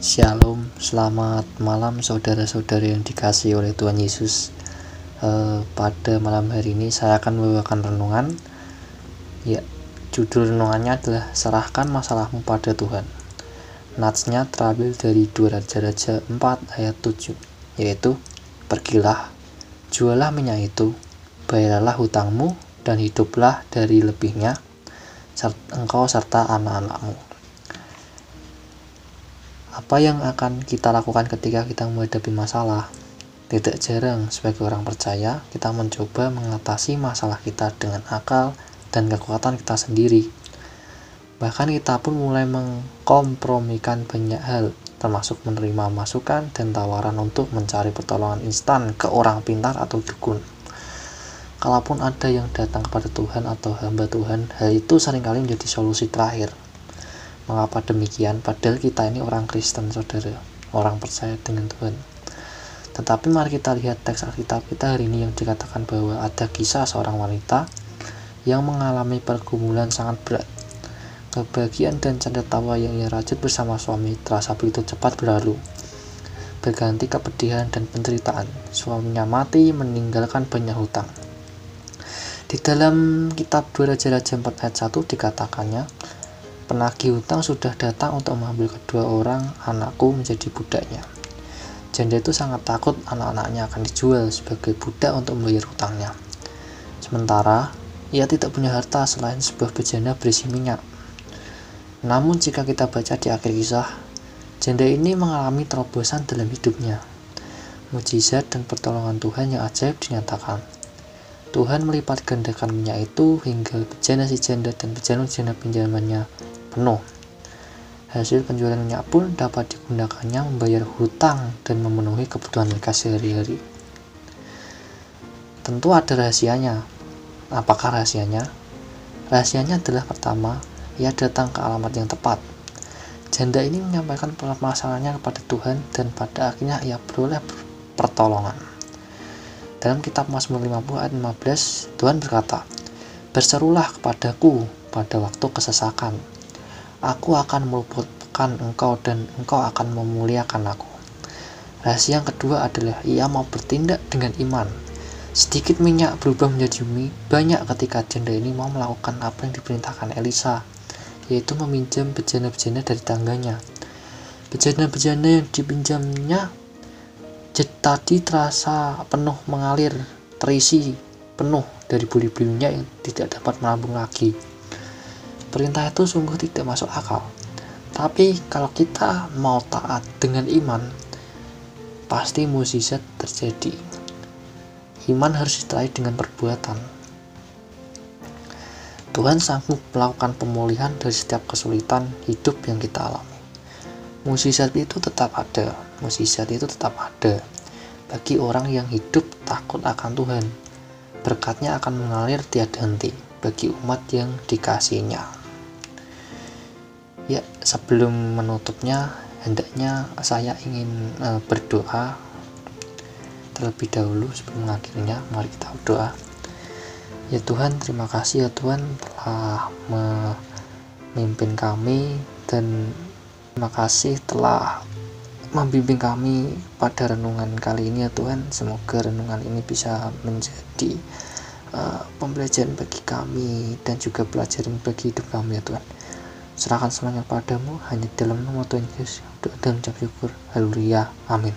Shalom, selamat malam saudara-saudara yang dikasih oleh Tuhan Yesus. Uh, pada malam hari ini saya akan membawakan renungan. Ya, judul renungannya adalah serahkan masalahmu pada Tuhan. Natsnya terambil dari 2 Raja-Raja 4 ayat 7, yaitu Pergilah, jualah minyak itu, bayarlah hutangmu, dan hiduplah dari lebihnya, engkau serta anak-anakmu apa yang akan kita lakukan ketika kita menghadapi masalah? Tidak jarang sebagai orang percaya, kita mencoba mengatasi masalah kita dengan akal dan kekuatan kita sendiri. Bahkan kita pun mulai mengkompromikan banyak hal, termasuk menerima masukan dan tawaran untuk mencari pertolongan instan ke orang pintar atau dukun. Kalaupun ada yang datang kepada Tuhan atau hamba Tuhan, hal itu sering kali menjadi solusi terakhir Mengapa demikian? Padahal kita ini orang Kristen, saudara, orang percaya dengan Tuhan. Tetapi mari kita lihat teks Alkitab kita hari ini yang dikatakan bahwa ada kisah seorang wanita yang mengalami pergumulan sangat berat. Kebahagiaan dan canda tawa yang ia rajut bersama suami terasa begitu cepat berlalu. Berganti kepedihan dan penderitaan. Suaminya mati meninggalkan banyak hutang. Di dalam kitab 2 Raja-Raja 4 ayat 1 dikatakannya, Penagih hutang sudah datang untuk mengambil kedua orang anakku menjadi budaknya. Janda itu sangat takut anak-anaknya akan dijual sebagai budak untuk membayar hutangnya. Sementara, ia tidak punya harta selain sebuah bejana berisi minyak. Namun jika kita baca di akhir kisah, janda ini mengalami terobosan dalam hidupnya. Mujizat dan pertolongan Tuhan yang ajaib dinyatakan. Tuhan melipat gandakan minyak itu hingga bejana si janda dan bejana-bejana pinjamannya penuh. Hasil penjualan minyak pun dapat digunakannya membayar hutang dan memenuhi kebutuhan mereka sehari-hari. Tentu ada rahasianya. Apakah rahasianya? Rahasianya adalah pertama, ia datang ke alamat yang tepat. Janda ini menyampaikan permasalahannya kepada Tuhan dan pada akhirnya ia beroleh pertolongan. Dalam kitab Mazmur 50 ayat 15, Tuhan berkata, Berserulah kepadaku pada waktu kesesakan, Aku akan meluputkan engkau dan engkau akan memuliakan aku. Rahasia yang kedua adalah ia mau bertindak dengan iman. Sedikit minyak berubah menjadi mie banyak ketika janda ini mau melakukan apa yang diperintahkan Elisa, yaitu meminjam bejana-bejana dari tangganya. Bejana-bejana yang dipinjamnya tadi terasa penuh mengalir, terisi penuh dari buli-buli minyak yang tidak dapat melambung lagi. Perintah itu sungguh tidak masuk akal. Tapi kalau kita mau taat dengan iman, pasti mukjizat terjadi. Iman harus ditaati dengan perbuatan. Tuhan sanggup melakukan pemulihan dari setiap kesulitan hidup yang kita alami. Mukjizat itu tetap ada, mukjizat itu tetap ada bagi orang yang hidup takut akan Tuhan. Berkatnya akan mengalir tiada henti bagi umat yang dikasihnya. Ya, sebelum menutupnya, hendaknya saya ingin uh, berdoa terlebih dahulu sebelum mengakhirinya. Mari kita berdoa. Ya Tuhan, terima kasih ya Tuhan telah memimpin kami dan terima kasih telah membimbing kami pada renungan kali ini ya Tuhan. Semoga renungan ini bisa menjadi uh, pembelajaran bagi kami dan juga pelajaran bagi hidup kami ya Tuhan. Serahkan semuanya padamu hanya dalam nama Tuhan Yesus. Doa dan ucap syukur. Haleluya. Amin.